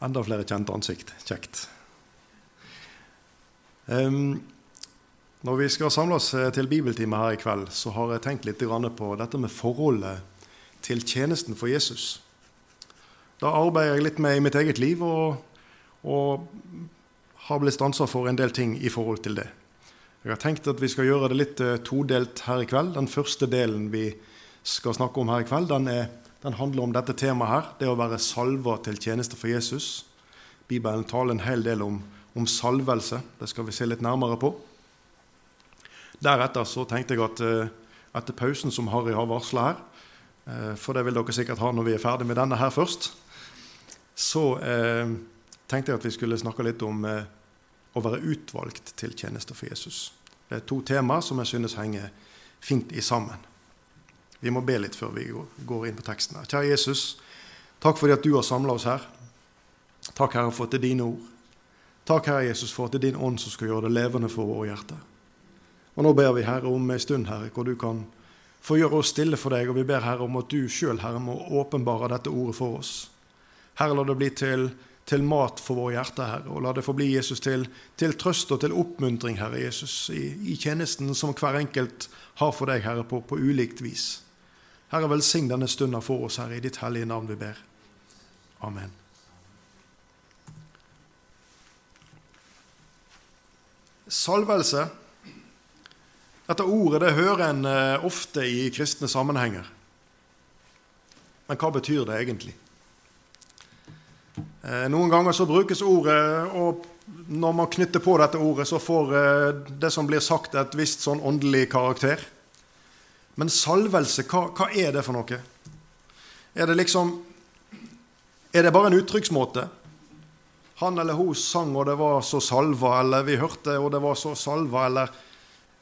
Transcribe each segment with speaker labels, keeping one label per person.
Speaker 1: Enda flere kjente ansikt. Kjekt. Um, når vi skal samle oss eh, til bibeltime her i kveld, så har jeg tenkt litt på dette med forholdet til tjenesten for Jesus. Da arbeider jeg litt med i mitt eget liv og, og har blitt stansa for en del ting i forhold til det. Jeg har tenkt at vi skal gjøre det litt eh, todelt her i kveld. Den første delen vi skal snakke om her i kveld, den, er, den handler om dette temaet her. Det å være salva til tjeneste for Jesus. Bibelen taler en hel del om, om salvelse. Det skal vi se litt nærmere på. Deretter så tenkte jeg at eh, etter pausen som Harry har varsla her, eh, for det vil dere sikkert ha når vi er ferdig med denne her først, så eh, tenkte jeg at vi skulle snakke litt om eh, å være utvalgt til tjeneste for Jesus. Det er to temaer som jeg synes henger fint i sammen. Vi må be litt før vi går inn på teksten. her. Kjære Jesus, takk fordi at du har samla oss her. Takk, Herre, for at det er dine ord. Takk, Herre Jesus, for at det er din ånd som skal gjøre det levende for våre hjerter. Og nå ber vi, Herre, om en stund, Herre, hvor du kan få gjøre oss stille for deg. Og vi ber, Herre, om at du sjøl, Herre, må åpenbare dette ordet for oss. Herre, la det bli til til mat for våre hjerter, Herre. Og la det få bli Jesus til, til, trøst og til oppmuntring, Herre Jesus, i, i, tjenesten som hver enkelt har for deg, Herre, på, på ulikt vis. Herre, velsign denne stunden for oss, Herre, i ditt hellige navn vi ber. Amen. Salvelse. Dette ordet det hører en eh, ofte i kristne sammenhenger. Men hva betyr det egentlig? Eh, noen ganger så brukes ordet, og når man knytter på dette ordet, så får eh, det som blir sagt, et visst sånn åndelig karakter. Men salvelse, hva, hva er det for noe? Er det liksom Er det bare en uttrykksmåte? Han eller hun sang, og det var så salva, eller vi hørte, og det var så salva, eller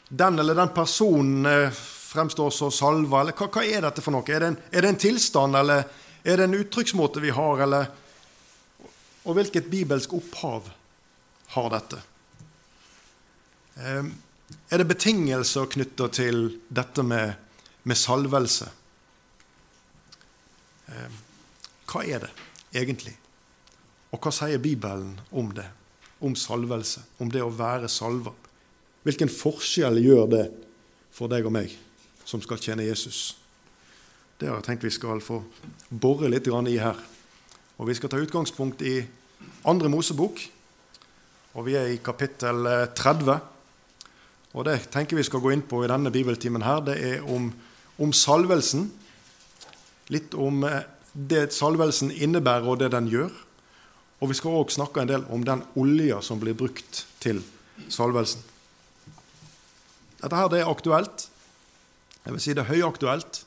Speaker 1: den eller den personen eh, fremstår så salva, eller hva, hva er dette for noe? Er det, en, er det en tilstand, eller er det en uttrykksmåte vi har, eller og hvilket bibelsk opphav har dette? Ehm, er det betingelser knytta til dette med, med salvelse? Ehm, hva er det egentlig? Og hva sier Bibelen om det? Om salvelse? Om det å være salva? Hvilken forskjell gjør det for deg og meg som skal tjene Jesus? Det har jeg tenkt vi skal få bore litt i her. Og Vi skal ta utgangspunkt i andre Mosebok, og vi er i kapittel 30. Eh, og Det tenker vi skal gå inn på i denne bibeltimen. her, Det er om, om salvelsen. Litt om eh, det salvelsen innebærer, og det den gjør. Og vi skal òg snakke en del om den olja som blir brukt til salvelsen. Dette her det er aktuelt. Jeg vil si det er høyaktuelt.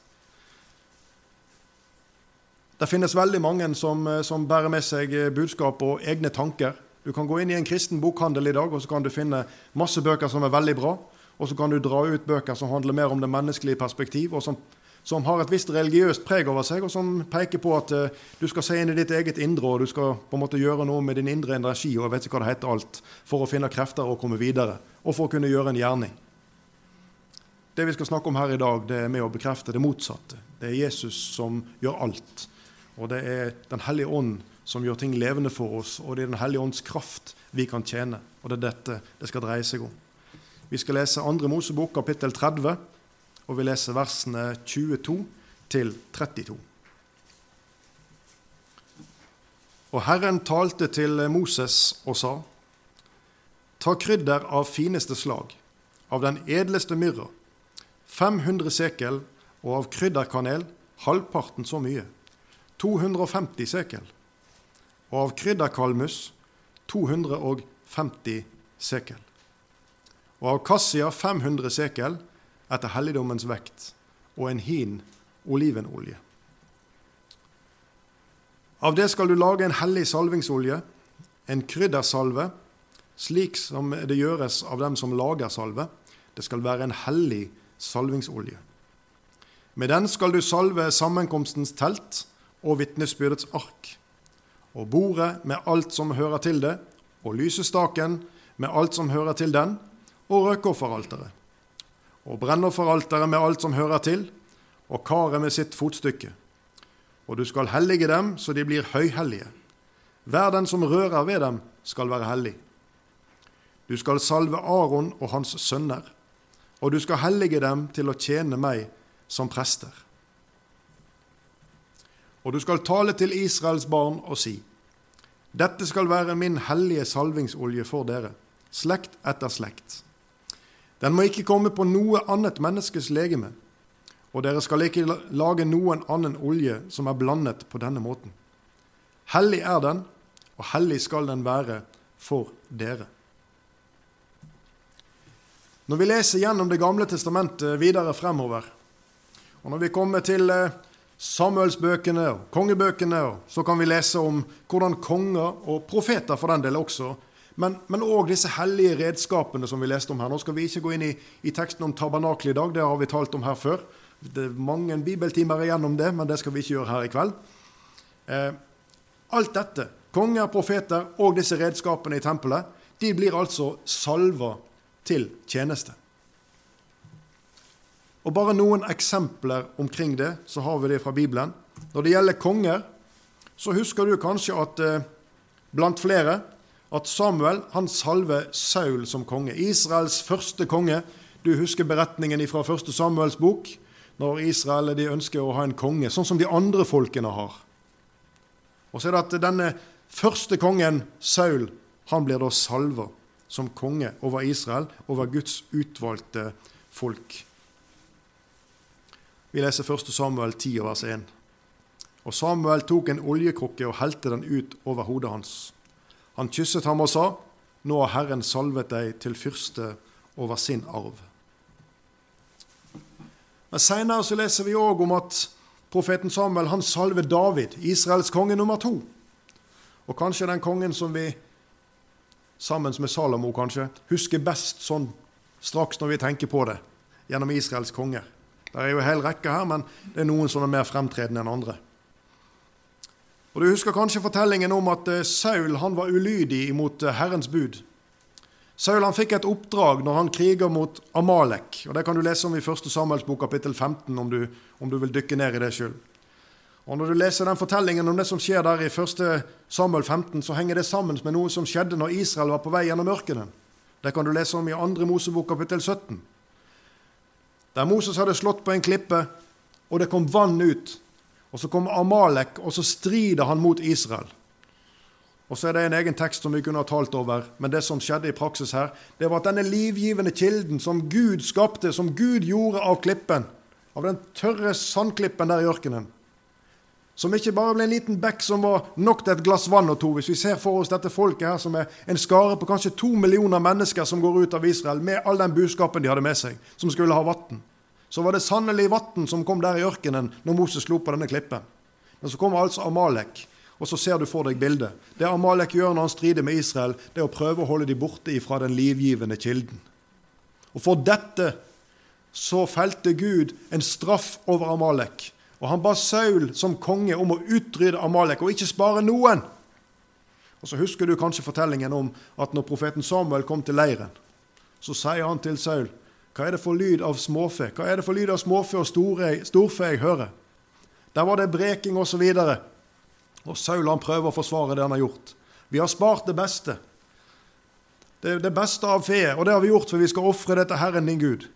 Speaker 1: Det finnes veldig mange som, eh, som, bærer med seg eh, budskap og egne tanker. Du kan gå inn i en kristen bokhandel i dag og så kan du finne masse bøker som er veldig bra. Og så kan du dra ut bøker som handler mer om det menneskelige perspektiv, og som, som har et visst religiøst preg over seg, og som peker på at uh, du skal se inn i ditt eget indre, og du skal på en måte gjøre noe med din indre energi og jeg vet ikke hva det heter alt, for å finne krefter og komme videre, og for å kunne gjøre en gjerning. Det vi skal snakke om her i dag, det er med å bekrefte det motsatte. Det er Jesus som gjør alt. Og det er Den hellige ånd som gjør ting levende for oss, og det er Den hellige ånds kraft vi kan tjene. Og det er dette det skal dreie seg om. Vi skal lese 2. Mosebok kapittel 30, og vi leser versene 22 til 32. Og Herren talte til Moses og sa:" Ta krydder av fineste slag, av den edleste myrra, 500 sekel, og av krydderkanel halvparten så mye 250 sekel. Og av krydderkalmus 250 sekel. Og av kassia 500 sekel etter helligdommens vekt, og en hin olivenolje. Av det skal du lage en hellig salvingsolje, en kryddersalve, slik som det gjøres av dem som lager salve. Det skal være en hellig salvingsolje. Med den skal du salve sammenkomstens telt og vitnesbyrdets ark, og bordet med alt som hører til det, og lysestaken med alt som hører til den, og røkofferalteret, og brennofferalteret med alt som hører til, og karet med sitt fotstykke. Og du skal hellige dem så de blir høyhellige. Hver den som rører ved dem, skal være hellig. Du skal salve Aron og hans sønner, og du skal hellige dem til å tjene meg som prester. Og du skal tale til Israels barn og si:" Dette skal være min hellige salvingsolje for dere, slekt etter slekt. Den må ikke komme på noe annet menneskes legeme, og dere skal ikke lage noen annen olje som er blandet på denne måten. Hellig er den, og hellig skal den være for dere. Når vi leser gjennom Det gamle testamentet videre fremover, og når vi kommer til eh, Samuelsbøkene og kongebøkene, så kan vi lese om hvordan konger, og profeter for den del også, men òg disse hellige redskapene som vi leste om her. Nå skal vi ikke gå inn i, i teksten om tabernakelet i dag, det har vi talt om her før. Det er mange bibeltimer igjennom det, men det skal vi ikke gjøre her i kveld. Eh, alt dette, konger, profeter og disse redskapene i tempelet, de blir altså salva til tjeneste. Og Bare noen eksempler omkring det, så har vi det fra Bibelen. Når det gjelder konger, så husker du kanskje at eh, blant flere at Samuel han salver Saul som konge. Israels første konge. Du husker beretningen fra første Samuels bok, når Israel de ønsker å ha en konge, sånn som de andre folkene har. Og så er det at denne første kongen, Saul, han blir da salva som konge over Israel, over Guds utvalgte folk. Vi leser 1. Samuel 10, vers 1. Og Samuel tok en oljekrukke og helte den ut over hodet hans. Han kysset ham og sa, Nå har Herren salvet deg til fyrste over sin arv. Men Senere så leser vi òg om at profeten Samuel han salver David, Israels konge nummer to. Og kanskje den kongen som vi sammen med Salomo kanskje, husker best sånn straks når vi tenker på det, gjennom Israels konger. Det er jo en hel rekke her, men det er noen som er mer fremtredende enn andre. Og Du husker kanskje fortellingen om at eh, Saul han var ulydig mot eh, Herrens bud. Saul han fikk et oppdrag når han kriger mot Amalek. og Det kan du lese om i 1. Samuels bok kapittel 15, om du, om du vil dykke ned i det sjøl. Og Når du leser den fortellingen om det som skjer der i 1. Samuel 15, så henger det sammen med noe som skjedde når Israel var på vei gjennom ørkenen. Det kan du lese om i 2. Mosebok kapittel 17. Der Moses hadde slått på en klippe, og det kom vann ut. Og Så kommer Amalek, og så strider han mot Israel. Og Så er det en egen tekst som vi kunne ha talt over, men det som skjedde i praksis her, det var at denne livgivende kilden som Gud skapte, som Gud gjorde av klippen, av den tørre sandklippen der i ørkenen, som ikke bare ble en liten bekk som var nok til et glass vann og to. Hvis vi ser for oss dette folket her som er en skare på kanskje to millioner mennesker som går ut av Israel med all den buskapen de hadde med seg, som skulle ha vann, så var det sannelig vann som kom der i ørkenen når Moses slo på denne klippen. Men så kommer altså Amalek, og så ser du for deg bildet. Det Amalek gjør når han strider med Israel, det er å prøve å holde de borte ifra den livgivende kilden. Og for dette så felte Gud en straff over Amalek og han ba Saul som konge om å utrydde Amalek og ikke spare noen. Og Så husker du kanskje fortellingen om at når profeten Samuel kom til leiren, så sier han til Saul hva er det for lyd av småfe Hva er det for lyd av småfe og storfe jeg hører? Der var det breking osv. Og, så og Saul han prøver å forsvare det han har gjort. Vi har spart det beste. Det, det beste av feet. og det har vi gjort for vi skal ofre til Herren din Gud.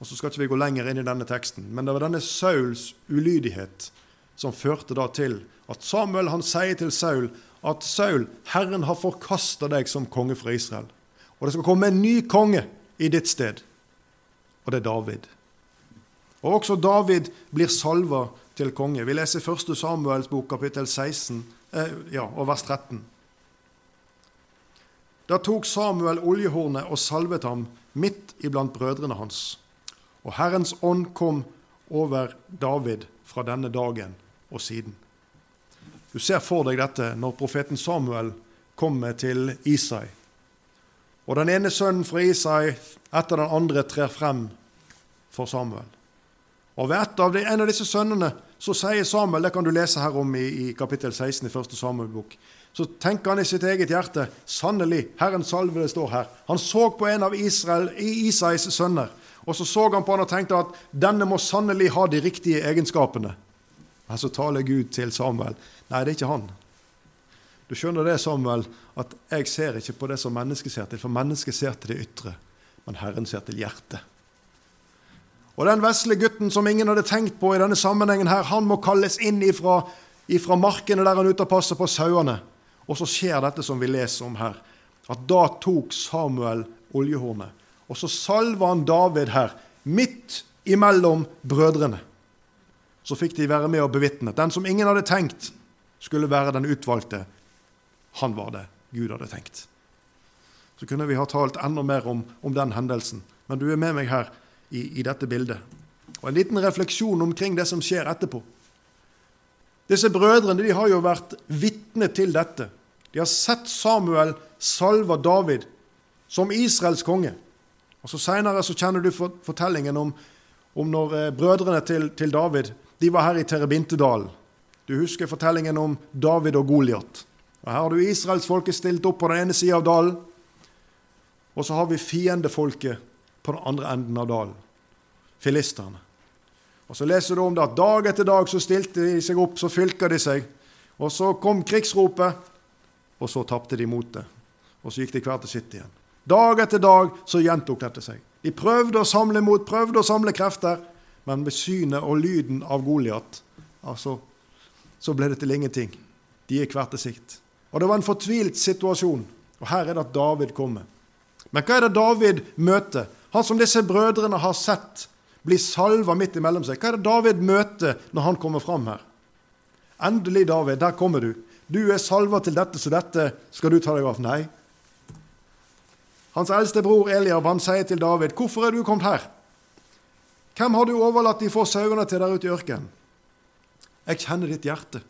Speaker 1: Og Så skal ikke vi gå lenger inn i denne teksten, men det var denne Sauls ulydighet som førte da til at Samuel han sier til Saul at Saul, Herren har forkasta deg som konge fra Israel. Og det skal komme en ny konge i ditt sted, og det er David. Og Også David blir salva til konge. Vi leser 1. Samuels bok, kapittel 16, eh, ja, og vers 13. Da tok Samuel oljehornet og salvet ham midt iblant brødrene hans. Og Herrens ånd kom over David fra denne dagen og siden. Du ser for deg dette når profeten Samuel kommer til Isai. Og den ene sønnen fra Isai etter den andre trer frem for Samuel. Og ved av de, en av disse sønnene så sier Samuel, det kan du lese her om i, i kapittel 16 i første Samuel-bok, så tenker han i sitt eget hjerte sannelig, Herrens salvede står her. Han så på en av Israel, Isais sønner og så så han på han og tenkte at denne må sannelig ha de riktige egenskapene. Men så taler Gud til Samuel. Nei, det er ikke han. Du skjønner det, Samuel, at jeg ser ikke på det som mennesket ser til, for mennesket ser til det ytre, men Herren ser til hjertet. Og den vesle gutten som ingen hadde tenkt på i denne sammenhengen, her, han må kalles inn ifra, ifra markene der han er ute og passer på sauene. Og så skjer dette som vi leser om her, at da tok Samuel oljehornet. Og så salva han David her, midt imellom brødrene. Så fikk de være med og bevitne. Den som ingen hadde tenkt skulle være den utvalgte, han var det Gud hadde tenkt. Så kunne vi ha talt enda mer om, om den hendelsen, men du er med meg her i, i dette bildet. Og En liten refleksjon omkring det som skjer etterpå. Disse brødrene de har jo vært vitne til dette. De har sett Samuel salve David som Israels konge. Og så Seinere kjenner du fortellingen om, om når eh, brødrene til, til, David de var her i Terebintedalen. Du husker fortellingen om David og Goliat. Her har du israelsfolket stilt opp på den ene sida av dalen. Og så har vi fiendefolket på den andre enden av dalen. Filisterne. Og Så leser du om det at dag etter dag så stilte de seg opp, så fylka de seg. Og så kom krigsropet, og så tapte de motet. Og så gikk de hver til sitt igjen. Dag etter dag så gjentok dette seg. De prøvde å samle mot, prøvde å samle krefter, men med synet og lyden av Goliat altså, så ble det til ingenting. De gikk hver til sitt. Og det var en fortvilt situasjon. Og her er det at David kommer. Men hva er det David møter? Han som disse brødrene har sett bli salva midt imellom seg. Hva er det David møter når han kommer fram her? Endelig, David, der kommer du. Du er salva til dette, så dette skal du ta deg av. Nei. Hans eldste bror Eliab han sier til David, 'Hvorfor er du kommet her?' 'Hvem har du overlatt de få sauene til der ute i ørkenen?' 'Jeg kjenner ditt hjerte.'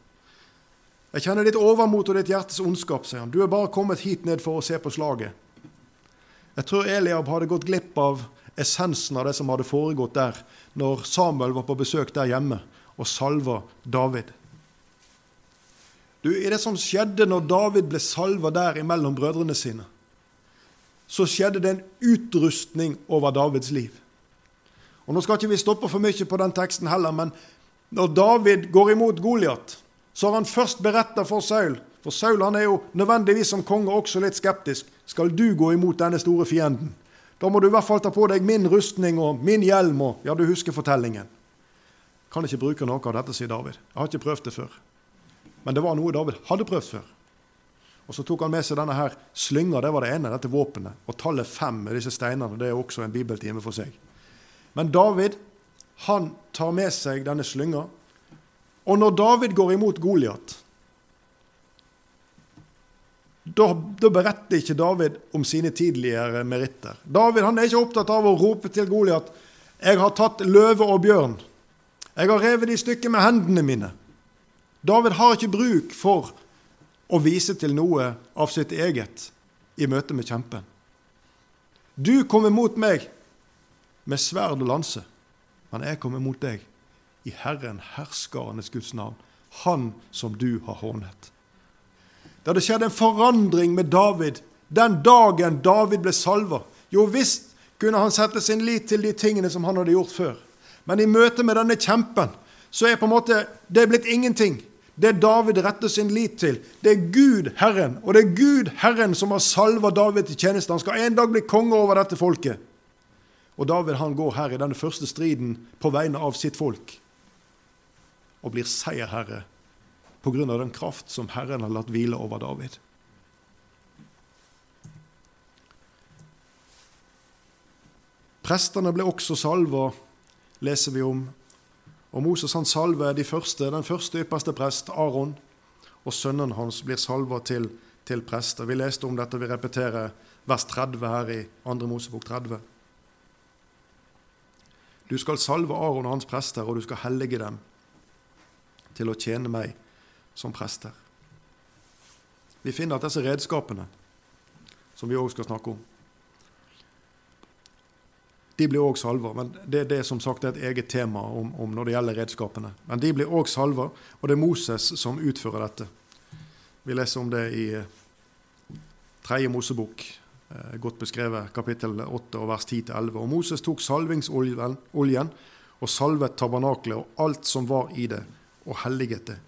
Speaker 1: Jeg kjenner ditt overmot og ditt hjertes ondskap, sier han. Du er bare kommet hit ned for å se på slaget. Jeg tror Eliab hadde gått glipp av essensen av det som hadde foregått der, når Samuel var på besøk der hjemme og salva David. Du, I det som skjedde når David ble salva der imellom brødrene sine, så skjedde det en utrustning over Davids liv. Og Nå skal ikke vi stoppe for mye på den teksten heller, men når David går imot Goliat, så har han først beretta for Saul. For Saul han er jo nødvendigvis som konge også litt skeptisk. Skal du gå imot denne store fienden? Da må du i hvert fall ta på deg min rustning og min hjelm og Ja, du husker fortellingen. Kan ikke bruke noe av dette, sier David. Jeg har ikke prøvd det før. Men det var noe David hadde prøvd før. Og Så tok han med seg denne her slynga, det var det ene, dette våpenet. Og tallet fem med disse steinene, det er også en bibeltime for seg. Men David han tar med seg denne slynga, og når David går imot Goliat, da, da, beretter ikke David om sine tidligere meritter. David han er ikke opptatt av å rope til Goliat 'Jeg har tatt løve og bjørn'. 'Jeg har revet de i stykker med hendene mine'. David har ikke bruk for å vise til noe av sitt eget i møte med kjempen. Du kommer mot meg med sverd og lanse, men jeg kommer mot deg i Herren herskarenes Guds navn, Han som du har hånet. Det hadde skjedd en forandring med David den dagen David ble salva. Jo visst kunne han sette sin lit til de tingene som han hadde gjort før. Men i møte med denne kjempen så er på en måte det blitt ingenting. Det David retter sin lit til, det er Gud Herren. Og det er Gud Herren som har salva David til tjeneste. Han skal en dag bli konge over dette folket. Og David han går her i denne første striden på vegne av sitt folk og blir seierherre pga. den kraft som Herren har latt hvile over David. Prestene ble også salva, leser vi om. Og Moses han salver de første, den første ypperste prest, Aron, og sønnen hans blir salva til, til prester. Vi leste om dette, vi repeterer vers 30 her i 2. Mosebok 30. Du skal salve Aron og hans prester, og du skal hellige dem til å tjene meg som prester. Vi finner at disse redskapene, som vi òg skal snakke om, de blir òg salva. Men det, det er som sagt et eget tema om, om når det gjelder redskapene. Men de blir òg salva, og det er Moses som utfører dette. Vi leser om det i eh, tredje Mosebok, eh, godt beskrevet, kapittel 8 og vers 10-11. Og Moses tok salvingsoljen og salvet tabernaklet og alt som var i det, og helliget det.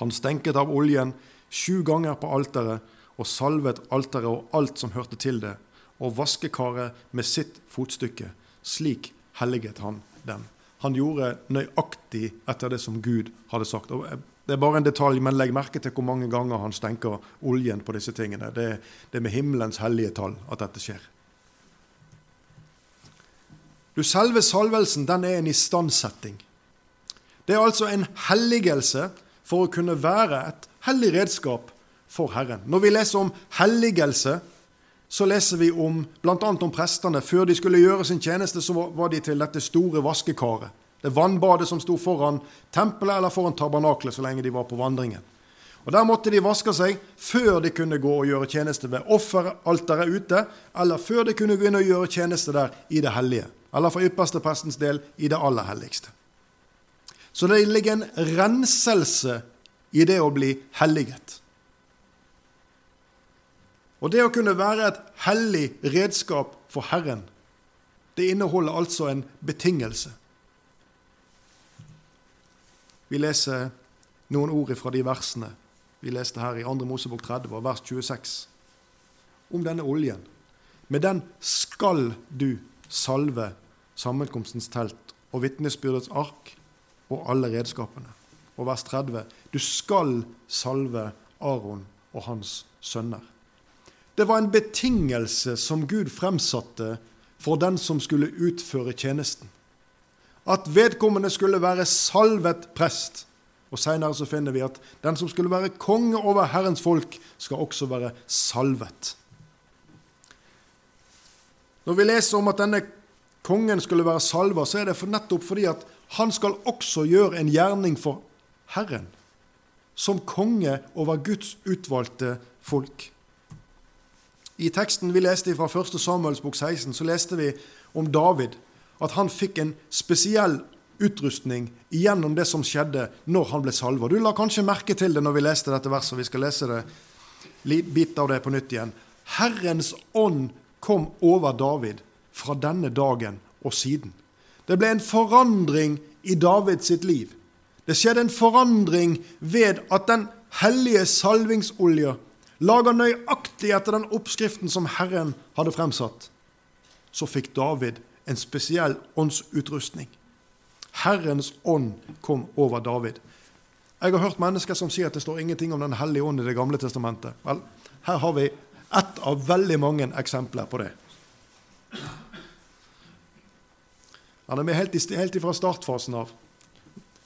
Speaker 1: Han stenket av oljen sju ganger på alteret, og salvet alteret og alt som hørte til det, og vaskekaret med sitt fotstykke. Slik helliget han dem. Han gjorde nøyaktig etter det som Gud hadde sagt. Og det er bare en detalj, men legg merke til hvor mange ganger han stenker oljen på disse tingene. Det, det er med himmelens hellige tall at dette skjer. Du, Selve salvelsen den er en istandsetting. Det er altså en helligelse for å kunne være et hellig redskap for Herren. Når vi leser om helligelse, så leser vi om bl.a. om prestene. Før de skulle gjøre sin tjeneste, så var de til dette store vaskekaret. Det vannbadet som sto foran tempelet eller foran tabernaklet så lenge de var på vandringen. Og Der måtte de vaske seg før de kunne gå og gjøre tjeneste ved offeralteret ute, eller før de kunne gå inn og gjøre tjeneste der i det hellige, eller for ypperste prestens del i det aller helligste. Så det ligger en renselse i det å bli helliget. Og det å kunne være et hellig redskap for Herren, det inneholder altså en betingelse. Vi leser noen ord fra de versene vi leste her i 2. Mosebok 30, vers 26, om denne oljen. Med den skal du salve sammenkomstens telt og vitnesbyrdets ark og alle redskapene. Og vers 30.: Du skal salve Aron og hans sønner. Det var en betingelse som Gud fremsatte for den som skulle utføre tjenesten at vedkommende skulle være salvet prest. Og Seinere så finner vi at den som skulle være konge over Herrens folk, skal også være salvet. Når vi leser om at denne kongen skulle være salva, så er det for nettopp fordi at han skal også gjøre en gjerning for Herren, som konge over Guds utvalgte folk. I teksten vi leste fra 1. Samuels bok 16, så leste vi om David at han fikk en spesiell utrustning gjennom det som skjedde når han ble salva. Du la kanskje merke til det når vi leste dette verset. og Vi skal lese det, bit av det på nytt igjen. Herrens ånd kom over David fra denne dagen og siden. Det ble en forandring i Davids sitt liv. Det skjedde en forandring ved at den hellige salvingsolja laga nøyaktig etter den oppskriften som Herren hadde fremsatt. Så fikk David en spesiell åndsutrustning. Herrens ånd kom over David. Jeg har hørt mennesker som sier at det står ingenting om Den hellige ånd i Det gamle testamentet. Vel, her har vi ett av veldig mange eksempler på det. Han er med helt, helt fra startfasen av.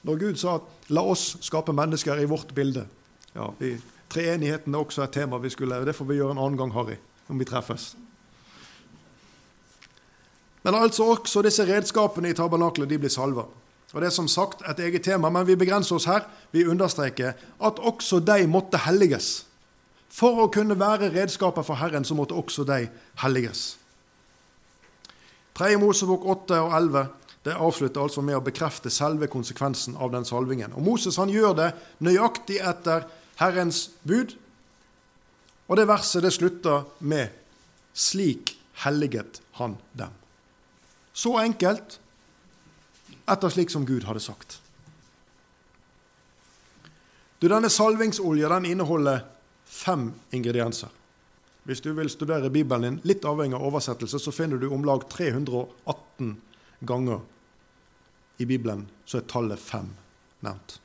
Speaker 1: Når Gud sa at 'la oss skape mennesker i vårt bilde'. Ja, Treenigheten er også et tema vi skulle Det får vi gjøre en annen gang, Harry, om vi treffes. Men altså også disse redskapene i tabernaklet de blir salva. Og Det er som sagt et eget tema, men vi begrenser oss her. Vi understreker at også de måtte helliges. For å kunne være redskaper for Herren, så måtte også de helliges. 3. Mosebok 8 og 11 det avslutter altså med å bekrefte selve konsekvensen av den salvingen. Og Moses han gjør det nøyaktig etter Herrens bud. Og det verset det slutter med 'slik helliget han dem'. Så enkelt, etter slik som Gud hadde sagt. Du, Denne salvingsolja den inneholder fem ingredienser. Hvis du vil studere Bibelen din, litt avhengig av oversettelse, så finner du om lag 318 ganger i Bibelen så er tallet fem nevnt.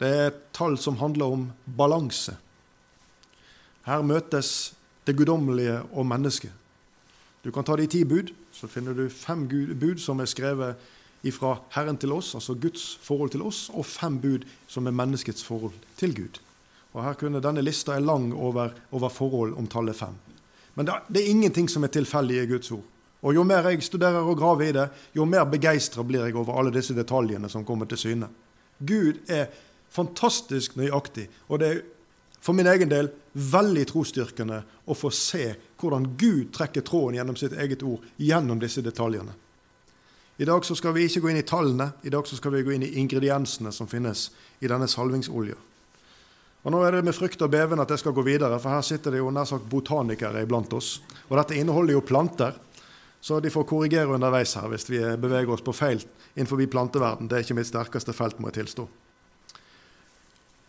Speaker 1: Det er et tall som handler om balanse. Her møtes det guddommelige og mennesket. Du kan ta de ti bud, så finner du fem bud som er skrevet fra Herren til oss, altså Guds forhold til oss, og fem bud som er menneskets forhold til Gud. Og her kunne Denne lista er lang over, over forhold om tallet fem. Men det, er ingenting som er tilfeldig i Guds ord. Og Jo mer jeg studerer og graver i det, jo mer begeistra blir jeg over alle disse detaljene som kommer til syne. Gud er fantastisk nøyaktig, og det er for min egen del veldig trosstyrkende å få se hvordan Gud trekker tråden gjennom sitt eget ord gjennom disse detaljene. I dag så skal vi ikke gå inn i tallene, i dag så skal vi gå inn i ingrediensene som finnes i denne salvingsolja. Og Nå er det med frykt og beven at jeg skal gå videre, for her sitter det jo nær sagt botanikere iblant oss. Og dette inneholder jo planter, så de får korrigere underveis her hvis vi beveger oss på feil innenfor planteverden. Det er ikke mitt sterkeste felt, må jeg tilstå.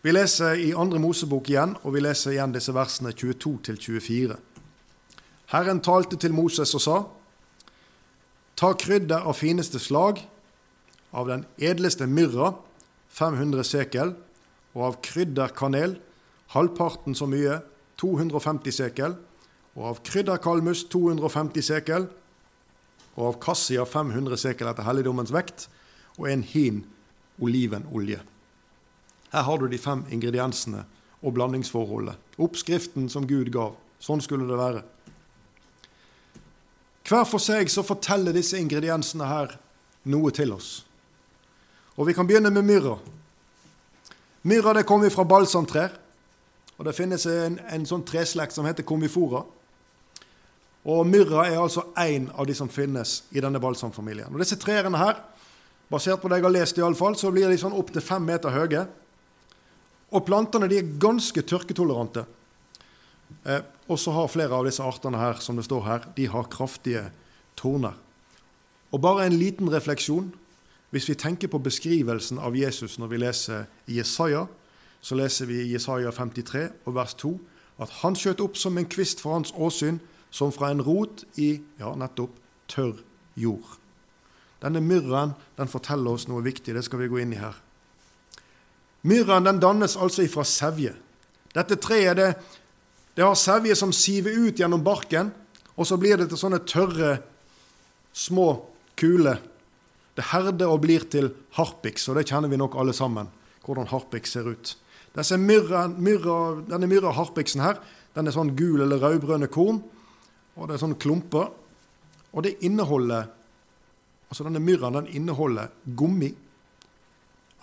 Speaker 1: Vi leser i andre Mosebok igjen, og vi leser igjen disse versene 22-24. Herren talte til Moses og sa:" Ta krydder av fineste slag, av den edleste myrra, 500 sekel, og av krydderkanel, halvparten så mye, 250 sekel, og av krydderkalmus 250 sekel, og av kassia 500 sekel etter helligdommens vekt, og en hin olivenolje. Her har du de fem ingrediensene og blandingsforholdet. Oppskriften som Gud gav. Sånn skulle det være. Hver for seg så forteller disse ingrediensene her noe til oss. Og Vi kan begynne med myrra. Myrra det kommer fra balsamtrær. Og Det finnes en, en sånn treslekt som heter komifora. Og Myrra er altså én av de som finnes i denne balsamfamilien. Og Disse trærne her, basert på det jeg har lest, i alle fall, så blir de sånn opptil fem meter høye. Og plantene de er ganske tørketolerante. Eh, og så har flere av disse artene her, som det står her, de har kraftige torner. Og bare en liten refleksjon. Hvis vi tenker på beskrivelsen av Jesus når vi leser Jesaja, så leser vi Jesaja 53 og vers 2 at han skjøt opp som en kvist for hans åsyn, som fra en rot i ja, nettopp tørr jord. Denne myrren den forteller oss noe viktig. Det skal vi gå inn i her. Myrren den dannes altså ifra sevje. Dette treet det, det har sevje som siver ut gjennom barken, og så blir det til sånne tørre, små kuler. Det herder og blir til harpiks, og det kjenner vi nok alle sammen, hvordan harpiks ser ut. Myrra, myrra, denne myrra harpiksen her, den er sånn gul eller rødbrønne korn, og det er sånne klumper. Og det inneholder Altså denne myrraen den inneholder gummi,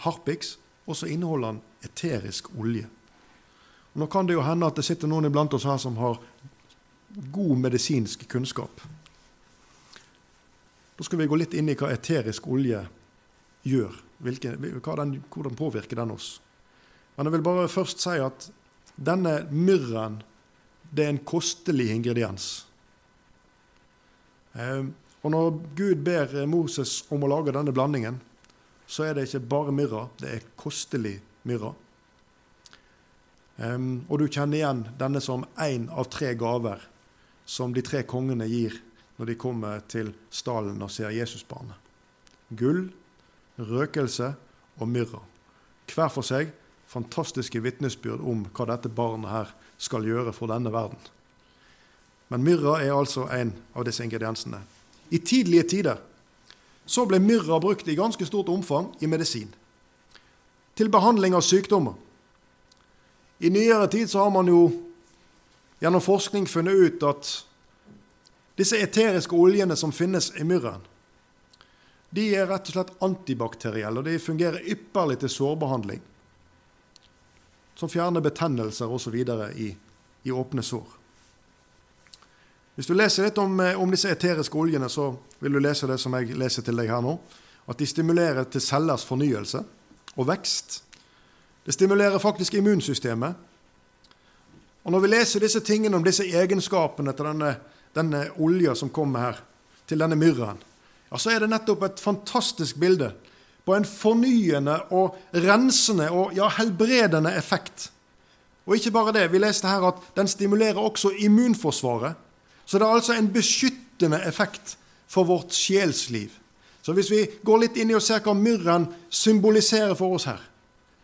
Speaker 1: harpiks, og så inneholder den eterisk olje. Og nå kan det jo hende at det sitter noen iblant oss her som har god medisinsk kunnskap. Da skal vi gå litt inn i hva eterisk olje gjør. Hvilke, den, hvordan påvirker den oss? Men jeg vil bare først si at denne myrren det er en kostelig ingrediens. Eh, og når Gud ber Moses om å lage denne blandingen, så er det ikke bare myrra, det er kostelig myrra. Um, og du kjenner igjen denne som én av tre gaver som de tre kongene gir når de kommer til stallen og ser Jesusbarnet. Gull, røkelse og myrra. Hver for seg fantastiske vitnesbyrd om hva dette barnet her skal gjøre for denne verden. Men myrra er altså en av disse ingrediensene. I tidlige tider så ble myrra brukt i ganske stort omfang i medisin. Til behandling av sykdommer. I nyere tid så har man jo gjennom forskning funnet ut at disse eteriske oljene som finnes i myrren, de er rett og slett antibakterielle, og de fungerer ypperlig til sårbehandling. Som fjerner betennelser osv. I, i åpne sår. Hvis du leser litt om, eh, om, disse eteriske oljene, så vil du lese det som jeg leser til deg her nå. At de stimulerer til cellers fornyelse og vekst. Det stimulerer faktisk immunsystemet. Og Når vi leser disse tingene om disse egenskapene til denne, denne olja som kommer her, til denne myrraen, ja, så er det nettopp et fantastisk bilde på en fornyende og rensende og ja, helbredende effekt. Og ikke bare det, vi leste her at den stimulerer også immunforsvaret så det er altså en beskyttende effekt for vårt sjelsliv. Så hvis vi går litt inn i og ser hva myrren symboliserer for oss her,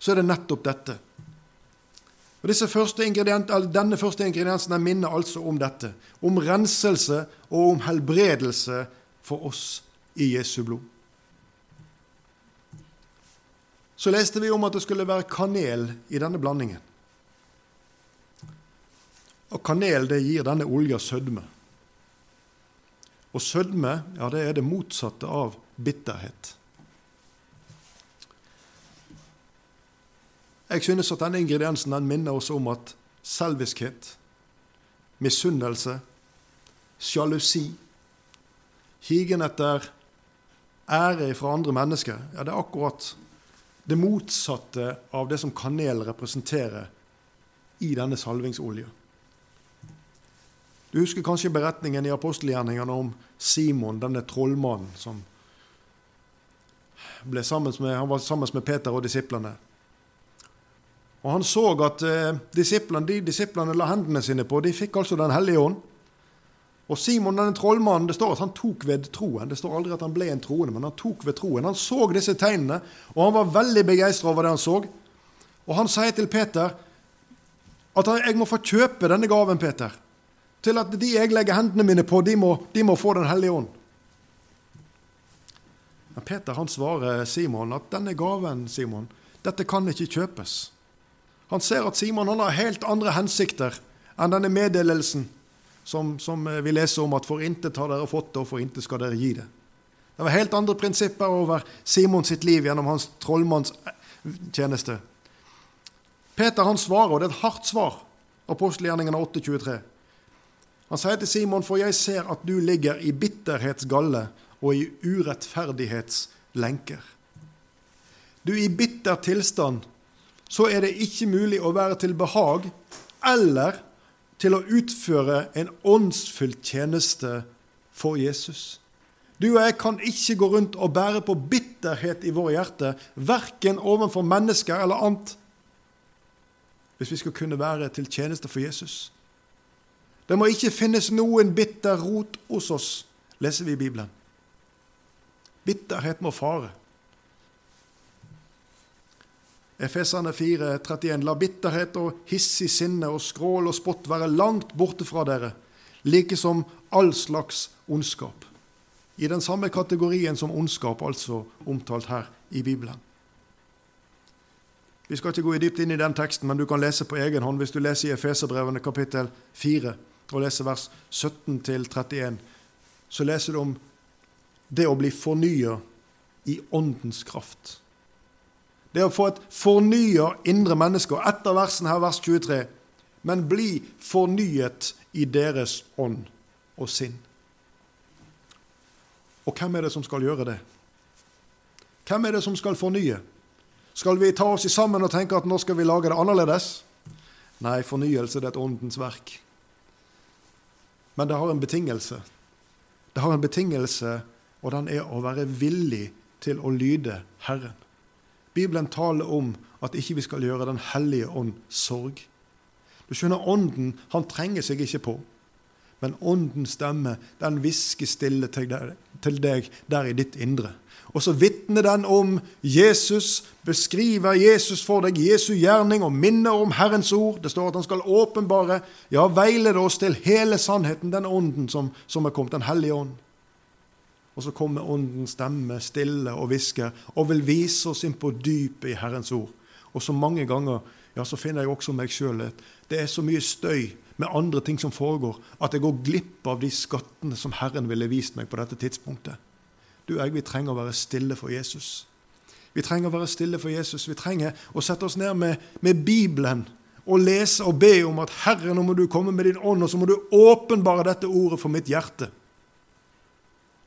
Speaker 1: så er det nettopp dette. Første Denne første ingrediensen minner altså om dette. Om renselse og om helbredelse for oss i Jesu blod. Så leste vi om at det skulle være kanel i denne blandingen. Og kanel det gir denne olja sødme. Og sødme, ja, det er det motsatte av bitterhet. Jeg synes at denne ingrediensen den minner oss om at selviskhet, misunnelse, sjalusi, higen etter ære fra andre mennesker, ja, det er akkurat det motsatte av det som kanel representerer i denne salvingsolja. Du husker kanskje beretningen i apostelgjerningene om Simon, denne trollmannen som ble sammen med, han var sammen med Peter og disiplene. Og han så at eh, disiplene, de disiplene la hendene sine på, de fikk altså Den hellige ånd. Og Simon, denne trollmannen, det står at han tok ved troen. Det står aldri at han ble en troende, men han tok ved troen. Han så disse tegnene, og han var veldig begeistra over det han så. Og han sier til Peter at jeg må få kjøpe denne gaven, Peter. Til at de jeg legger hendene mine på, de må, de må få Den hellige ånd. Men Peter han svarer Simon at denne gaven, Simon, dette kan ikke kjøpes. Han ser at Simon har helt andre hensikter enn denne meddelelsen som, som vi leser om at for intet har dere fått det, og for intet skal dere gi det. Det var helt andre prinsipper over Simon sitt liv gjennom hans trollmannstjeneste. Peter han svarer, og det er et hardt svar, apostelgjerningene 8,23. Han sier til Simon, for jeg ser at du ligger i bitterhetsgalle og i urettferdighetslenker. Du, i bitter tilstand så er det ikke mulig å være til behag eller til å utføre en åndsfylt tjeneste for Jesus. Du og jeg kan ikke gå rundt og bære på bitterhet i våre hjerter, verken overfor mennesker eller annet, hvis vi skal kunne være til tjeneste for Jesus. Det må ikke finnes noen bitter rot hos oss, leser vi i Bibelen. Bitterhet må fare. Efesane 4, 31. La bitterhet og hissig sinne og skrål og spott være langt borte fra dere, like som all slags ondskap. I den samme kategorien som ondskap, altså omtalt her i Bibelen. Vi skal ikke gå i dypt inn i den teksten, men du kan lese på egen hånd hvis du leser i Efeserbrevene kapittel 4 og leser vers 17 31. Så leser du om det å bli fornya i åndens kraft. Det å få et fornya indre menneske. Og etter versen her, vers 23, men bli fornyet i deres ånd og sinn. Og hvem er det som skal gjøre det? Hvem er det som skal fornye? Skal vi ta oss sammen og tenke at nå skal vi lage det annerledes? Nei, fornyelse det er et åndens verk. Men det har en betingelse. Det har en betingelse, og den er å være villig til å lyde Herren. Bibelen taler om at ikke vi skal gjøre Den hellige ånd sorg. Du skjønner, Ånden han trenger seg ikke på. Men Åndens stemme den hvisker stille til deg, til deg der i ditt indre. Og så vitner den om Jesus, beskriver Jesus for deg, Jesu gjerning, og minner om Herrens ord. Det står at han skal åpenbare, ja, veilede oss til hele sannheten, den ånden som, som er kommet, Den hellige ånd. Og så kommer Åndens stemme stille og hvisker og vil vise oss inn på dypet i Herrens ord. Og så mange ganger ja, så finner jeg også meg sjøl at det er så mye støy med andre ting som foregår, at jeg går glipp av de skattene som Herren ville vist meg på dette tidspunktet. Du og jeg, vi trenger å være stille for Jesus. Vi trenger å være stille for Jesus. Vi trenger å sette oss ned med, med Bibelen og lese og be om at Herre, nå må du komme med din ånd, og så må du åpenbare dette ordet for mitt hjerte.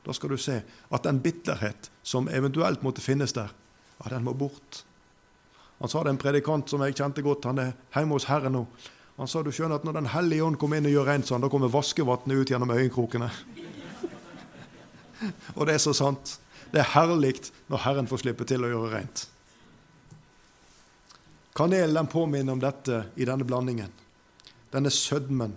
Speaker 1: Da skal du se at den bitterhet som eventuelt måtte finnes der, ja, den må bort. Han sa det en predikant som jeg kjente godt, han er hjemme hos Herren nå. Han sa du skjønner at når Den hellige ånd kommer inn og gjør rent sånn, da kommer vaskevannet ut gjennom øyenkrokene. og det er så sant. Det er herlig når Herren får slippe til å gjøre rent. Kanelen påminner om dette i denne blandingen. Denne sødmen.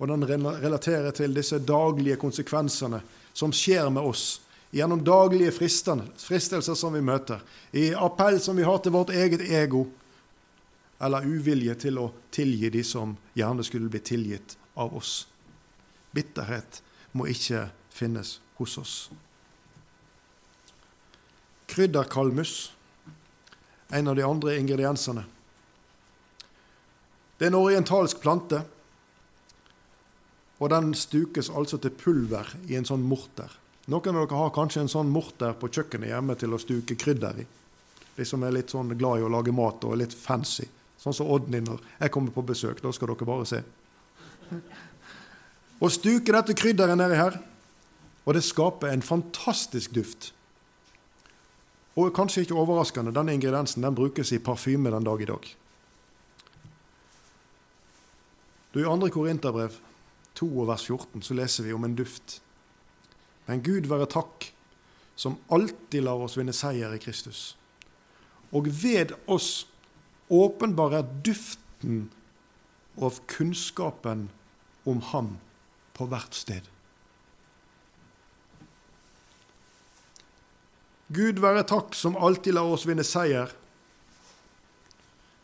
Speaker 1: Og den relaterer til disse daglige konsekvensene som skjer med oss gjennom daglige fristelser som vi møter, i appell som vi har til vårt eget ego, eller uvilje til å tilgi de som gjerne skulle bli tilgitt av oss. Bitterhet må ikke finnes hos oss. Krydderkalmus, en av de andre ingrediensene. Det er en orientalsk plante og den stukes altså til pulver i en sånn morter. Noen av dere har kanskje en sånn morter på kjøkkenet hjemme til å stuke krydder i. De som er litt sånn glad i å lage mat og er litt fancy. Sånn som Odny når jeg kommer på besøk. Da skal dere bare se. Og stuke dette krydderet nedi her, og det skaper en fantastisk duft. Og kanskje ikke overraskende, denne ingrediensen den brukes i parfyme den dag i dag. Du, I andre korinterbrev 2 og vers 14 så leser vi om en duft. Men Gud være takk, som alltid lar oss vinne seier i Kristus. Og ved oss åpenbarer duften av kunnskapen om Han på hvert sted. Gud være takk som alltid lar oss vinne seier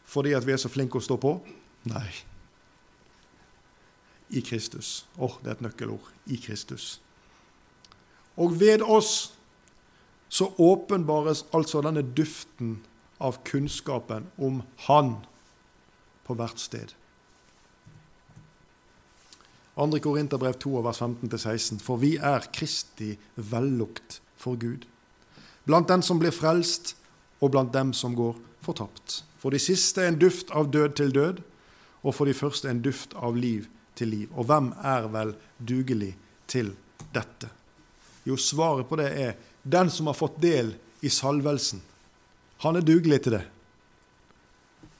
Speaker 1: fordi at vi er så flinke å stå på? Nei. I Kristus. Åh, oh, det er et nøkkelord. I Kristus. Og ved oss så åpenbares altså denne duften av kunnskapen om Han på hvert sted. 2. Korinterbrev 2, vers 15-16. For vi er Kristi vellukt for Gud blant dem som blir frelst, og blant dem som går fortapt. For de siste en duft av død til død, og for de første en duft av liv til liv. Og hvem er vel dugelig til dette? Jo, svaret på det er den som har fått del i salvelsen. Han er dugelig til det.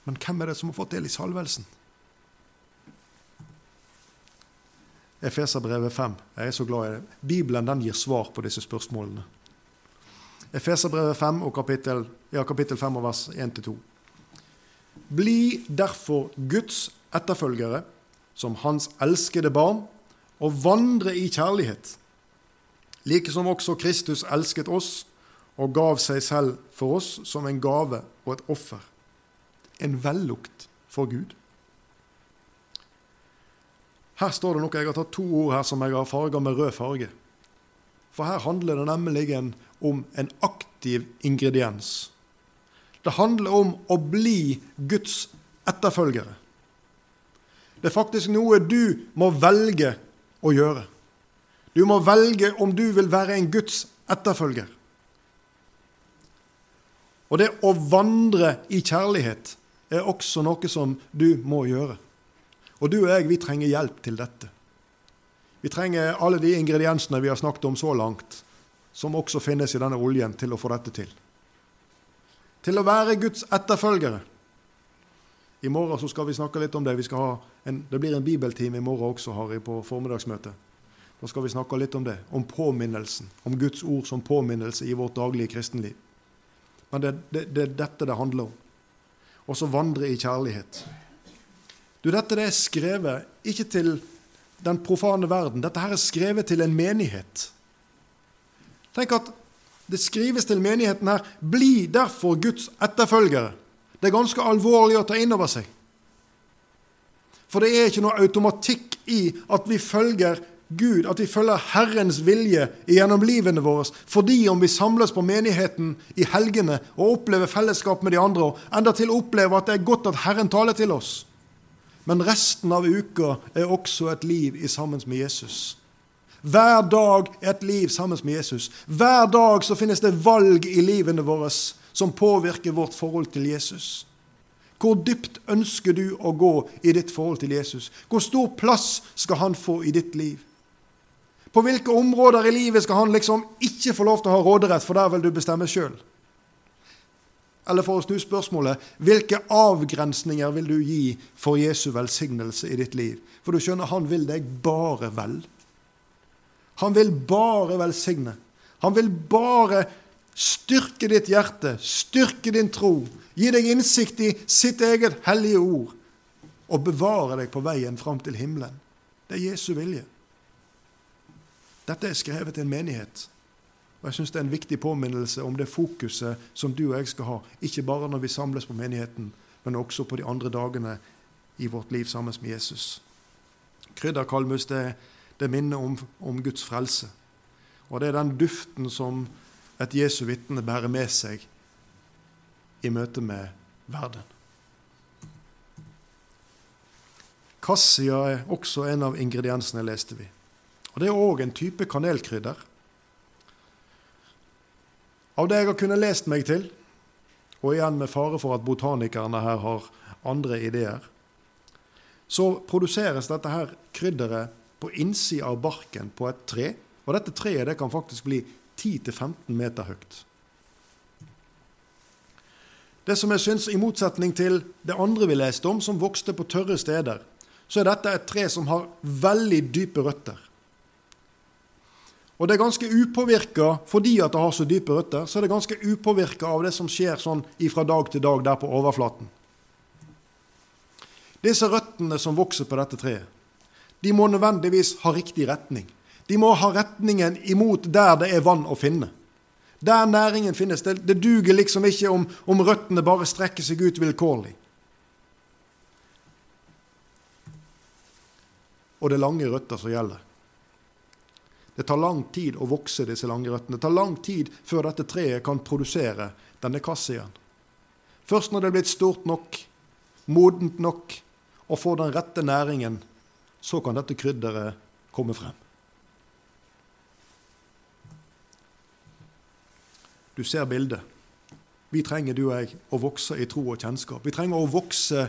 Speaker 1: Men hvem er det som har fått del i salvelsen? Efeserbrevet 5. Jeg er så glad i det. Bibelen den gir svar på disse spørsmålene. Efeserbrevet 5 og kapittel, ja, kapittel 5 og vers 1-2. Bli derfor Guds etterfølgere som Hans elskede barn, og vandre i kjærlighet, like som også Kristus elsket oss og gav seg selv for oss som en gave og et offer, en vellukt for Gud. Her står det noe, Jeg har tatt to ord her som jeg har farga med rød farge. For her handler det nemlig om en aktiv ingrediens. Det handler om å bli Guds etterfølgere. Det er faktisk noe du må velge å gjøre. Du må velge om du vil være en Guds etterfølger. Og det å vandre i kjærlighet er også noe som du må gjøre. Og du og jeg, vi trenger hjelp til dette. Vi trenger alle de ingrediensene vi har snakket om så langt som også finnes i denne oljen, til å få dette til. Til å være Guds etterfølgere. I morgen så skal vi snakke litt om det. En, det blir en bibeltime i morgen også, Harry, på formiddagsmøtet. Da skal vi snakke litt om det, om påminnelsen, om Guds ord som påminnelse i vårt daglige kristenliv. Men det, det, det er dette det handler om. Og så vandre i kjærlighet. Du, Dette det er skrevet ikke til den profane verden. Dette her er skrevet til en menighet. Tenk at det skrives til menigheten her 'Bli derfor Guds etterfølgere'. Det er ganske alvorlig å ta inn over seg. For det er ikke noe automatikk i at vi følger Gud, at vi følger Herrens vilje gjennom livene våre, fordi om vi samles på menigheten i helgene og opplever fellesskap med de andre, og endatil opplever at det er godt at Herren taler til oss. Men resten av uka er også et liv i sammen med Jesus. Hver dag er et liv sammen med Jesus. Hver dag så finnes det valg i livene våre som påvirker vårt forhold til Jesus. Hvor dypt ønsker du å gå i ditt forhold til Jesus? Hvor stor plass skal han få i ditt liv? På hvilke områder i livet skal han liksom ikke få lov til å ha råderett, for der vil du bestemme sjøl? Eller for å snu spørsmålet hvilke avgrensninger vil du gi for Jesu velsignelse i ditt liv? For du skjønner, han vil deg bare vel. Han vil bare velsigne. Han vil bare styrke ditt hjerte, styrke din tro, gi deg innsikt i sitt eget hellige ord og bevare deg på veien fram til himmelen. Det er Jesu vilje. Dette er skrevet til en menighet. Og Jeg syns det er en viktig påminnelse om det fokuset som du og jeg skal ha, ikke bare når vi samles på menigheten, men også på de andre dagene i vårt liv sammen med Jesus. Krydderkalmus det det minner om, om Guds frelse. Og det er den duften som et Jesu vitne bærer med seg i møte med verden. Kassia er også en av ingrediensene, leste vi. Og Det er òg en type kanelkrydder. Av det jeg har kunnet lest meg til, og igjen med fare for at botanikerne her har andre ideer, så produseres dette her krydderet på innsida av barken på et tre. Og dette treet det kan faktisk bli 10-15 meter høyt. Det som jeg syns, i motsetning til det andre vi leste om, som vokste på tørre steder, så er dette et tre som har veldig dype røtter. Og det er ganske upåvirka, fordi at det har så dype røtter, så er det ganske upåvirka av det som skjer sånn fra dag til dag der på overflaten. Disse røttene som vokser på dette treet, de må nødvendigvis ha riktig retning. De må ha retningen imot der det er vann å finne. Der næringen finnes. Det, det duger liksom ikke om, om røttene bare strekker seg ut vilkårlig. Og det er lange røtter som gjelder. Det tar lang tid å vokse disse lange røttene. Det tar lang tid før dette treet kan produsere denne kassien. Først når det er blitt stort nok, modent nok og får den rette næringen, så kan dette krydderet komme frem. Du ser bildet. Vi trenger, du og jeg, å vokse i tro og kjennskap. Vi trenger å vokse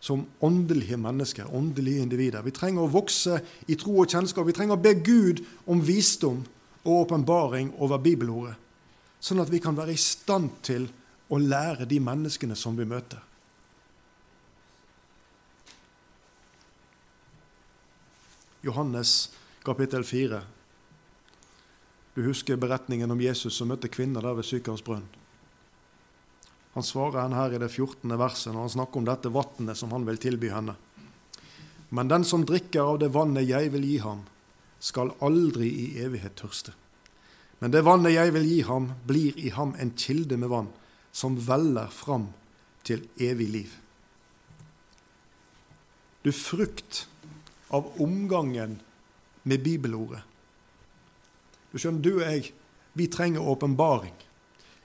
Speaker 1: som åndelige mennesker, åndelige individer. Vi trenger å vokse i tro og kjennskap. Vi trenger å be Gud om visdom og åpenbaring over bibelordet, sånn at vi kan være i stand til å lære de menneskene som vi møter. Johannes kapittel 4. Du husker beretningen om Jesus som møtte kvinner der ved Sykares. Han svarer henne her i det 14. verset når han snakker om dette vannet som han vil tilby henne. Men den som drikker av det vannet jeg vil gi ham, skal aldri i evighet tørste. Men det vannet jeg vil gi ham, blir i ham en kilde med vann som veller fram til evig liv. Du frukt av omgangen med bibelordet. Du skjønner, du og jeg, vi trenger åpenbaring.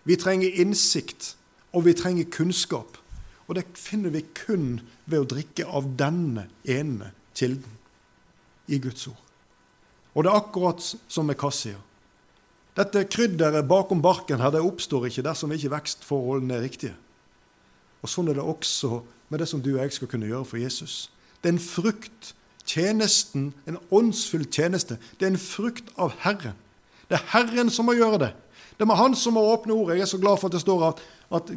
Speaker 1: Vi trenger innsikt, og vi trenger kunnskap. Og det finner vi kun ved å drikke av denne ene kilden i Guds ord. Og det er akkurat som med kassia. Dette krydderet bakom barken her, det oppstår ikke dersom ikke vekstforholdene er riktige. Og Sånn er det også med det som du og jeg skal kunne gjøre for Jesus. Det er en frukt. Tjenesten, en åndsfull tjeneste, det er en frukt av Herren. Det er Herren som må gjøre det. Det er med Han som må åpne ordet. Jeg er så glad for at det står at, at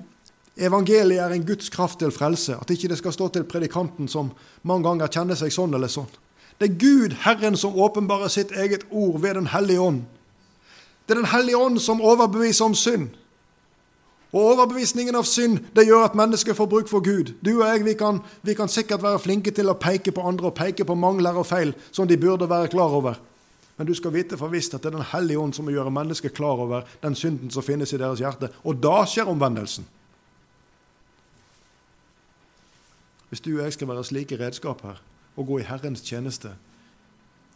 Speaker 1: evangeliet er en Guds kraft til frelse. At ikke det skal stå til predikanten som mange ganger kjenner seg sånn eller sånn. Det er Gud, Herren, som åpenbarer sitt eget ord ved Den hellige ånd. Det er Den hellige ånd som overbeviser om synd. Og overbevisningen av synd det gjør at mennesker får bruk for Gud. Du og jeg vi kan, vi kan sikkert være flinke til å peke på andre og peke på mangler og feil som de burde være klar over. Men du skal vite for visst at det er Den hellige ånd som må gjøre mennesket klar over den synden som finnes i deres hjerte. Og da skjer omvendelsen. Hvis du og jeg skal være slike redskaper og gå i Herrens tjeneste,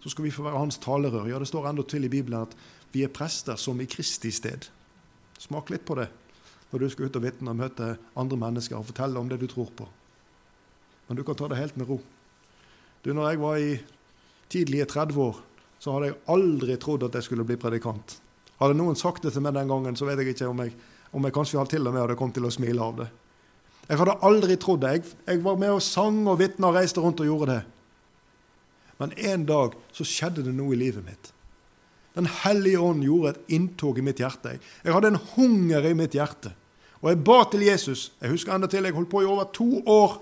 Speaker 1: så skal vi få være hans talerør. Ja, det står enda til i Bibelen at vi er prester som i Kristi sted. Smak litt på det når du skal ut og vitne og møte andre mennesker og fortelle om det du tror på. Men du kan ta det helt med ro. Du, når jeg var i tidlige 30 år, så hadde jeg aldri trodd at jeg skulle bli predikant. Hadde noen sagt det til meg den gangen, så vet jeg ikke om jeg, om jeg kanskje til og med hadde kommet til å smile av det. Jeg hadde aldri trodd det. Jeg, jeg var med og sang og vitna og reiste rundt og gjorde det. Men en dag så skjedde det noe i livet mitt. Den hellige ånd gjorde et inntog i mitt hjerte. Jeg hadde en hunger i mitt hjerte. Og jeg ba til Jesus. Jeg husker enda til jeg holdt på i over to år.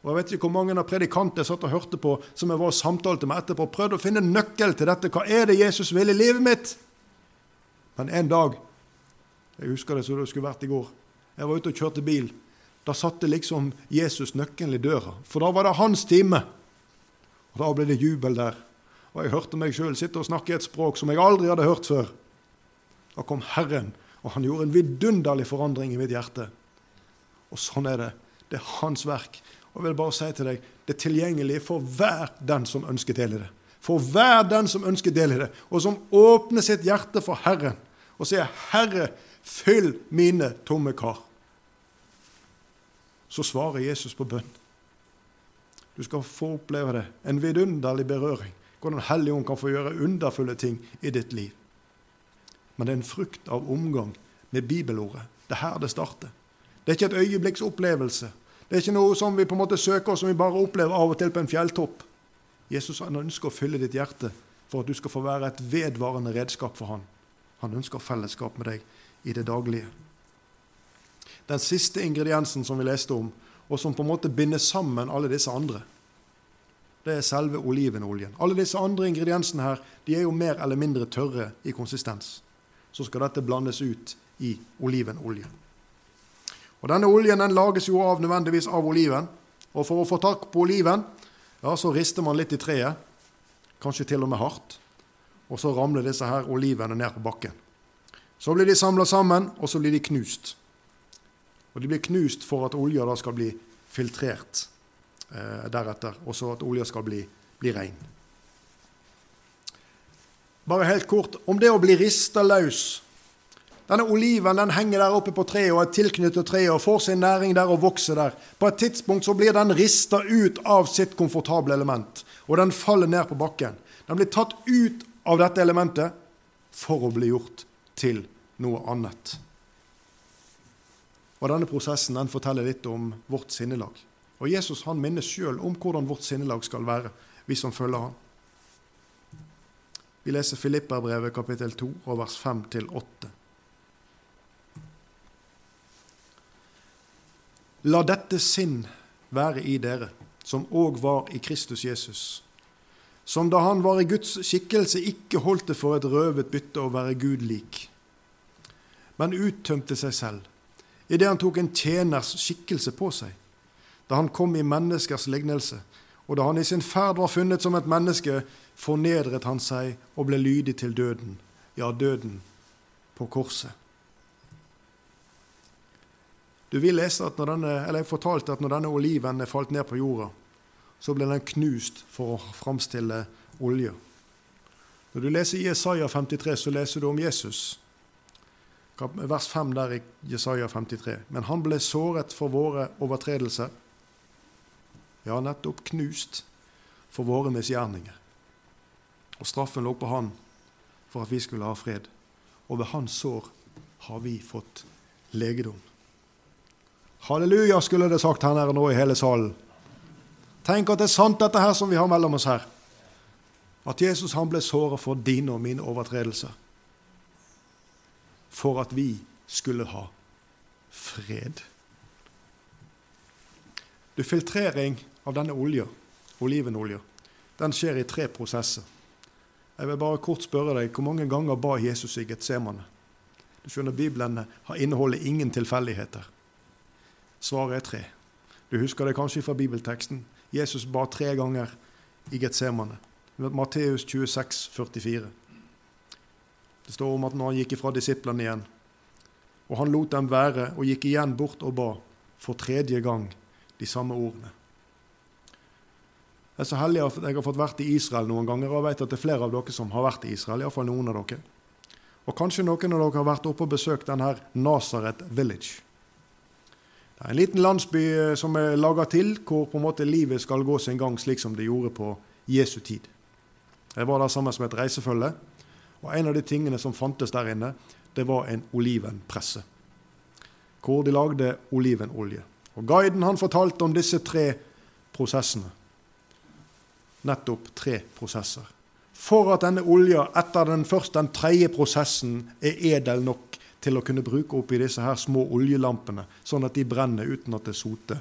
Speaker 1: Og jeg vet ikke hvor mange av predikantene jeg satt og hørte på, som jeg var og samtalte med etterpå, prøvde å finne nøkkel til dette. Hva er det Jesus vil i livet mitt? Men en dag Jeg husker det som det skulle vært i går. Jeg var ute og kjørte bil. Da satte liksom Jesus nøkkelen i døra. For da var det hans time. Og da ble det jubel der. Og jeg hørte meg sjøl sitte og snakke et språk som jeg aldri hadde hørt før. Da kom Herren, og han gjorde en vidunderlig forandring i mitt hjerte. Og sånn er det. Det er hans verk. Og vil bare si til deg, det er tilgjengelig for hver den som ønsker del i det. For hver den som ønsker del i det, og som åpner sitt hjerte for Herren og sier, 'Herre, fyll mine tomme kar'. Så svarer Jesus på bønn. Du skal få oppleve det. En vidunderlig berøring Hvordan Helligånd kan få gjøre underfulle ting i ditt liv. Men det er en frukt av omgang med bibelordet. Det er her det starter. Det er ikke et øyeblikks opplevelse. Det er ikke noe som vi på en måte søker, som vi bare opplever av og til på en fjelltopp. Jesus han ønsker å fylle ditt hjerte for at du skal få være et vedvarende redskap for han. Han ønsker fellesskap med deg i det daglige. Den siste ingrediensen som vi leste om, og som på en måte binder sammen alle disse andre, det er selve olivenoljen. Alle disse andre ingrediensene her, de er jo mer eller mindre tørre i konsistens. Så skal dette blandes ut i olivenolje. Og Denne oljen den lages jo av nødvendigvis av oliven. Og for å få tak på oliven, ja, så rister man litt i treet, kanskje til og med hardt. Og så ramler disse her olivene ned på bakken. Så blir de samla sammen, og så blir de knust. Og de blir knust for at olja da skal bli filtrert eh, deretter, og så at olja skal bli, bli rein. Bare helt kort om det å bli rista løs. Denne oliven den henger der oppe på treet og er tilknyttet treet og får sin næring der og vokser der. På et tidspunkt så blir den rista ut av sitt komfortable element, og den faller ned på bakken. Den blir tatt ut av dette elementet for å bli gjort til noe annet. Og Denne prosessen den forteller litt om vårt sinnelag. Og Jesus han minner sjøl om hvordan vårt sinnelag skal være, vi som følger ham. Vi leser Filipperbrevet kapittel 2 og vers 5-8. La dette sinn være i dere, som òg var i Kristus Jesus, som da han var i Guds skikkelse, ikke holdt det for et røvet bytte å være Gud lik, men uttømte seg selv, idet han tok en tjeners skikkelse på seg, da han kom i menneskers lignelse, og da han i sin ferd var funnet som et menneske, fornedret han seg og ble lydig til døden, ja, døden på korset. Du vil lese at når denne, eller Jeg fortalte at når denne oliven falt ned på jorda, så ble den knust for å framstille olje. Når du leser Jesaja 53, så leser du om Jesus. Vers 5 der i Jesaja 53. Men han ble såret for våre overtredelser. Ja, nettopp knust for våre misgjerninger. Og straffen lå på han for at vi skulle ha fred. Og ved hans sår har vi fått legedom. Halleluja, skulle det sagt her nede nå i hele salen. Tenk at det er sant, dette her som vi har mellom oss her. At Jesus han ble såret for dine og mine overtredelser. For at vi skulle ha fred. Du, Filtrering av denne olja, olivenolja, den skjer i tre prosesser. Jeg vil bare kort spørre deg, Hvor mange ganger ba Jesus i Getsemane? Du skjønner, Bibelen inneholder ingen tilfeldigheter. Svaret er tre. Du husker det kanskje fra bibelteksten. Jesus ba tre ganger i Getsemane. Matteus 26, 44. Det står om at når han gikk ifra disiplene igjen, og han lot dem være og gikk igjen bort og ba for tredje gang de samme ordene. Jeg er så heldig at jeg har fått vært i Israel noen ganger, og jeg vet at det er flere av dere som har vært i Israel. Iallfall noen av dere. Og kanskje noen av dere har vært oppe og besøkt denne Nazareth Village. Det er en liten landsby eh, som er laga til, hvor på en måte livet skal gå sin gang slik som det gjorde på Jesu tid. Jeg var der sammen med et reisefølge, og en av de tingene som fantes der inne, det var en olivenpresse. Hvor de lagde olivenolje. Og Guiden han fortalte om disse tre prosessene nettopp tre prosesser. For at denne olja etter den første, den tredje prosessen er edel nok til å kunne bruke oppi disse her små oljelampene, sånn at de brenner uten at det soter.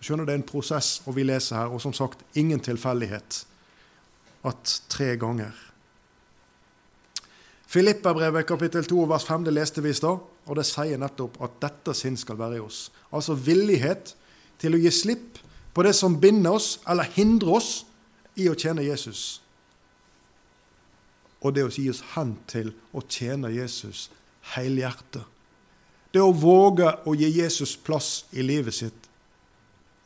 Speaker 1: Skjønner Det er en prosess, og vi leser her, og som sagt ingen tilfeldighet, at tre ganger. Filipperbrevet kapittel 2 vers 5 det leste vi i stad, og det sier nettopp at dette sinn skal være i oss. Altså villighet til å gi slipp på det som binder oss eller hindrer oss i å tjene Jesus. Og det å gi oss hen til å tjene Jesus helhjertet. Det å våge å gi Jesus plass i livet sitt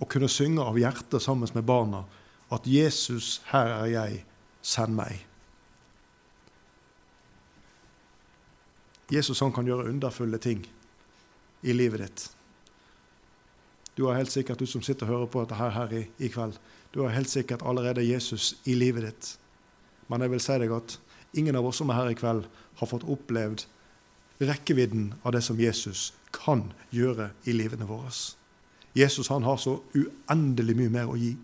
Speaker 1: og kunne synge av hjertet sammen med barna at 'Jesus, her er jeg, send meg'. Jesus han kan gjøre underfulle ting i livet ditt. Du har helt sikkert, du som sitter og hører på dette her, her i, i, kveld, du har helt sikkert allerede Jesus i livet ditt. Men jeg vil si deg at ingen av oss som er her i kveld, har fått opplevd rekkevidden av det som Jesus kan gjøre i livene våre. Jesus han har så uendelig mye mer å gi.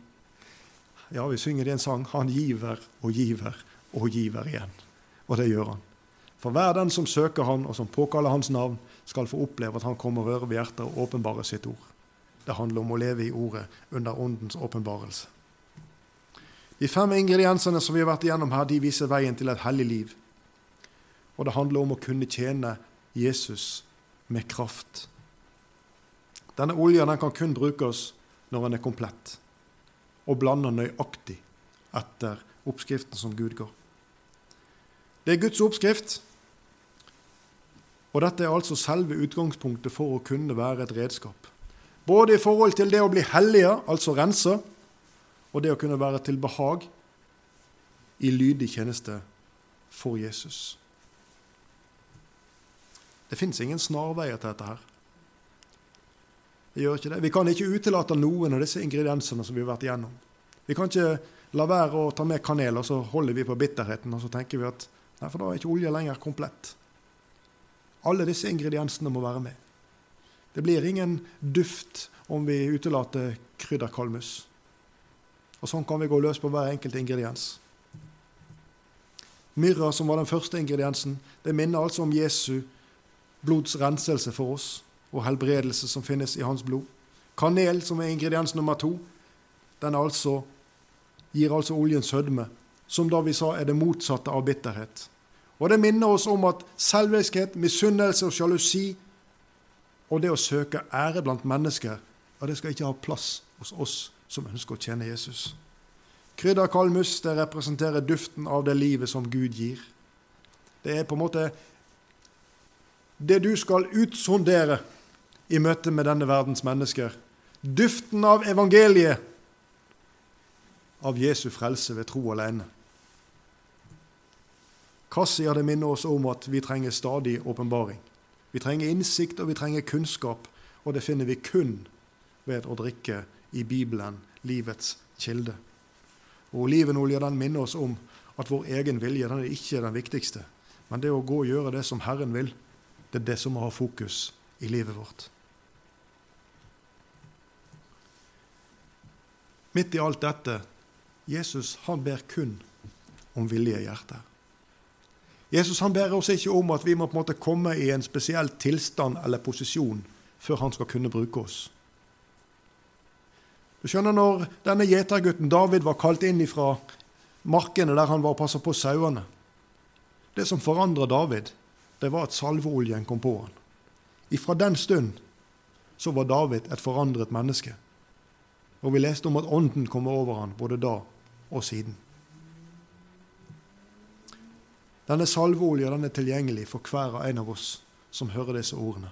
Speaker 1: Ja, vi synger i en sang han giver og giver og giver igjen. Og det gjør han. For hver den som søker han, og som påkaller hans navn, skal få oppleve at han kommer og rører ved hjertet og åpenbarer sitt ord. Det handler om å leve i Ordet under Åndens åpenbarelse. De fem ingrediensene som vi har vært igjennom her, de viser veien til et hellig liv. Og det handler om å kunne tjene Jesus med kraft. Denne olja den kan kun brukes når den er komplett, og blander nøyaktig etter oppskriften som Gud går. Det er Guds oppskrift, og dette er altså selve utgangspunktet for å kunne være et redskap. Både i forhold til det å bli hellige, altså rense, og det å kunne være til behag i lydig tjeneste for Jesus. Det fins ingen snarveier til dette her. Det gjør ikke det. Vi kan ikke utelate noen av disse ingrediensene som vi har vært igjennom. Vi kan ikke la være å ta med kanel, og så holder vi på bitterheten, og så tenker vi at nei, for da er ikke olja lenger komplett. Alle disse ingrediensene må være med. Det blir ingen duft om vi utelater krydderkalmus. Og sånn kan vi gå løs på hver enkelt ingrediens. Myrra, som var den første ingrediensen, det minner altså om Jesu blods renselse for oss og helbredelse som finnes i hans blod. Kanel, som er ingrediens nummer to, den altså, gir altså oljen sødme, som da vi sa er det motsatte av bitterhet. Og det minner oss om at selviskhet, misunnelse og sjalusi og det å søke ære blant mennesker, ja, det skal ikke ha plass hos oss som ønsker å tjene Jesus. Krydderkalmus det representerer duften av det livet som Gud gir. Det er på en måte det du skal utsondere i møte med denne verdens mennesker. Duften av evangeliet, av Jesu frelse ved tro alene. Kassia det minner oss om at vi trenger stadig åpenbaring. Vi trenger innsikt og vi trenger kunnskap, og det finner vi kun ved å drikke i Bibelen, livets kilde. Og Olivenolje den minner oss om at vår egen vilje den er ikke den viktigste, men det å gå og gjøre det som Herren vil, det er det som må ha fokus i livet vårt. Midt i alt dette Jesus han ber kun om villige hjerter. Jesus han ber oss ikke om at vi må på en måte komme i en spesiell tilstand eller posisjon før han skal kunne bruke oss. Du skjønner Når denne gjetergutten David var kalt inn fra markene der han var og passa på sauene Det som forandra David, det var at salveoljen kom på han. Ifra den stund så var David et forandret menneske. Og vi leste om at ånden kom over han både da og siden. Denne salveolja den er tilgjengelig for hver og en av oss som hører disse ordene.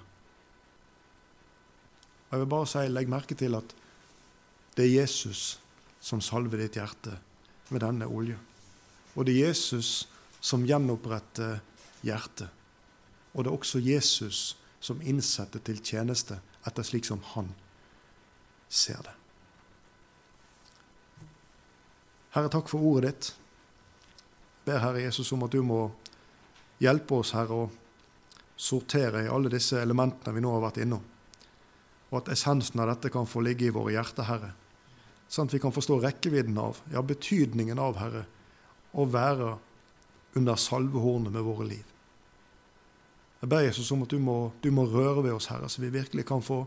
Speaker 1: Jeg vil bare si, legg merke til at det er Jesus som salver ditt hjerte med denne oljen. Og det er Jesus som gjenoppretter hjertet. Og det er også Jesus som innsetter til tjeneste etter slik som han ser det. Herre, takk for ordet ditt ber Herre Jesus om at du må hjelpe oss, Herre, å sortere i alle disse elementene vi nå har vært innom. Og at essensen av dette kan få ligge i våre hjerter, Herre. Sånn at vi kan forstå rekkevidden av, ja, betydningen av, Herre, å være under salvehornet med våre liv. Jeg ber Jesus om at du må, du må røre ved oss, Herre, så vi virkelig kan få,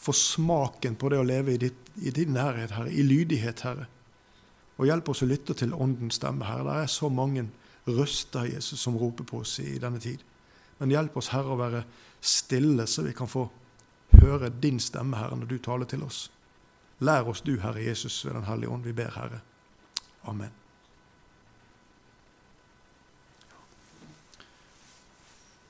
Speaker 1: få smaken på det å leve i, ditt, i din nærhet, Herre, i lydighet, Herre og hjelp oss å lytte til Åndens stemme, Herre. Det er så mange røster, Jesus, som roper på oss i denne tid. Men hjelp oss, Herre, å være stille, så vi kan få høre din stemme, Herre, når du taler til oss. Lær oss du, Herre Jesus, ved Den hellige ånd. Vi ber, Herre. Amen.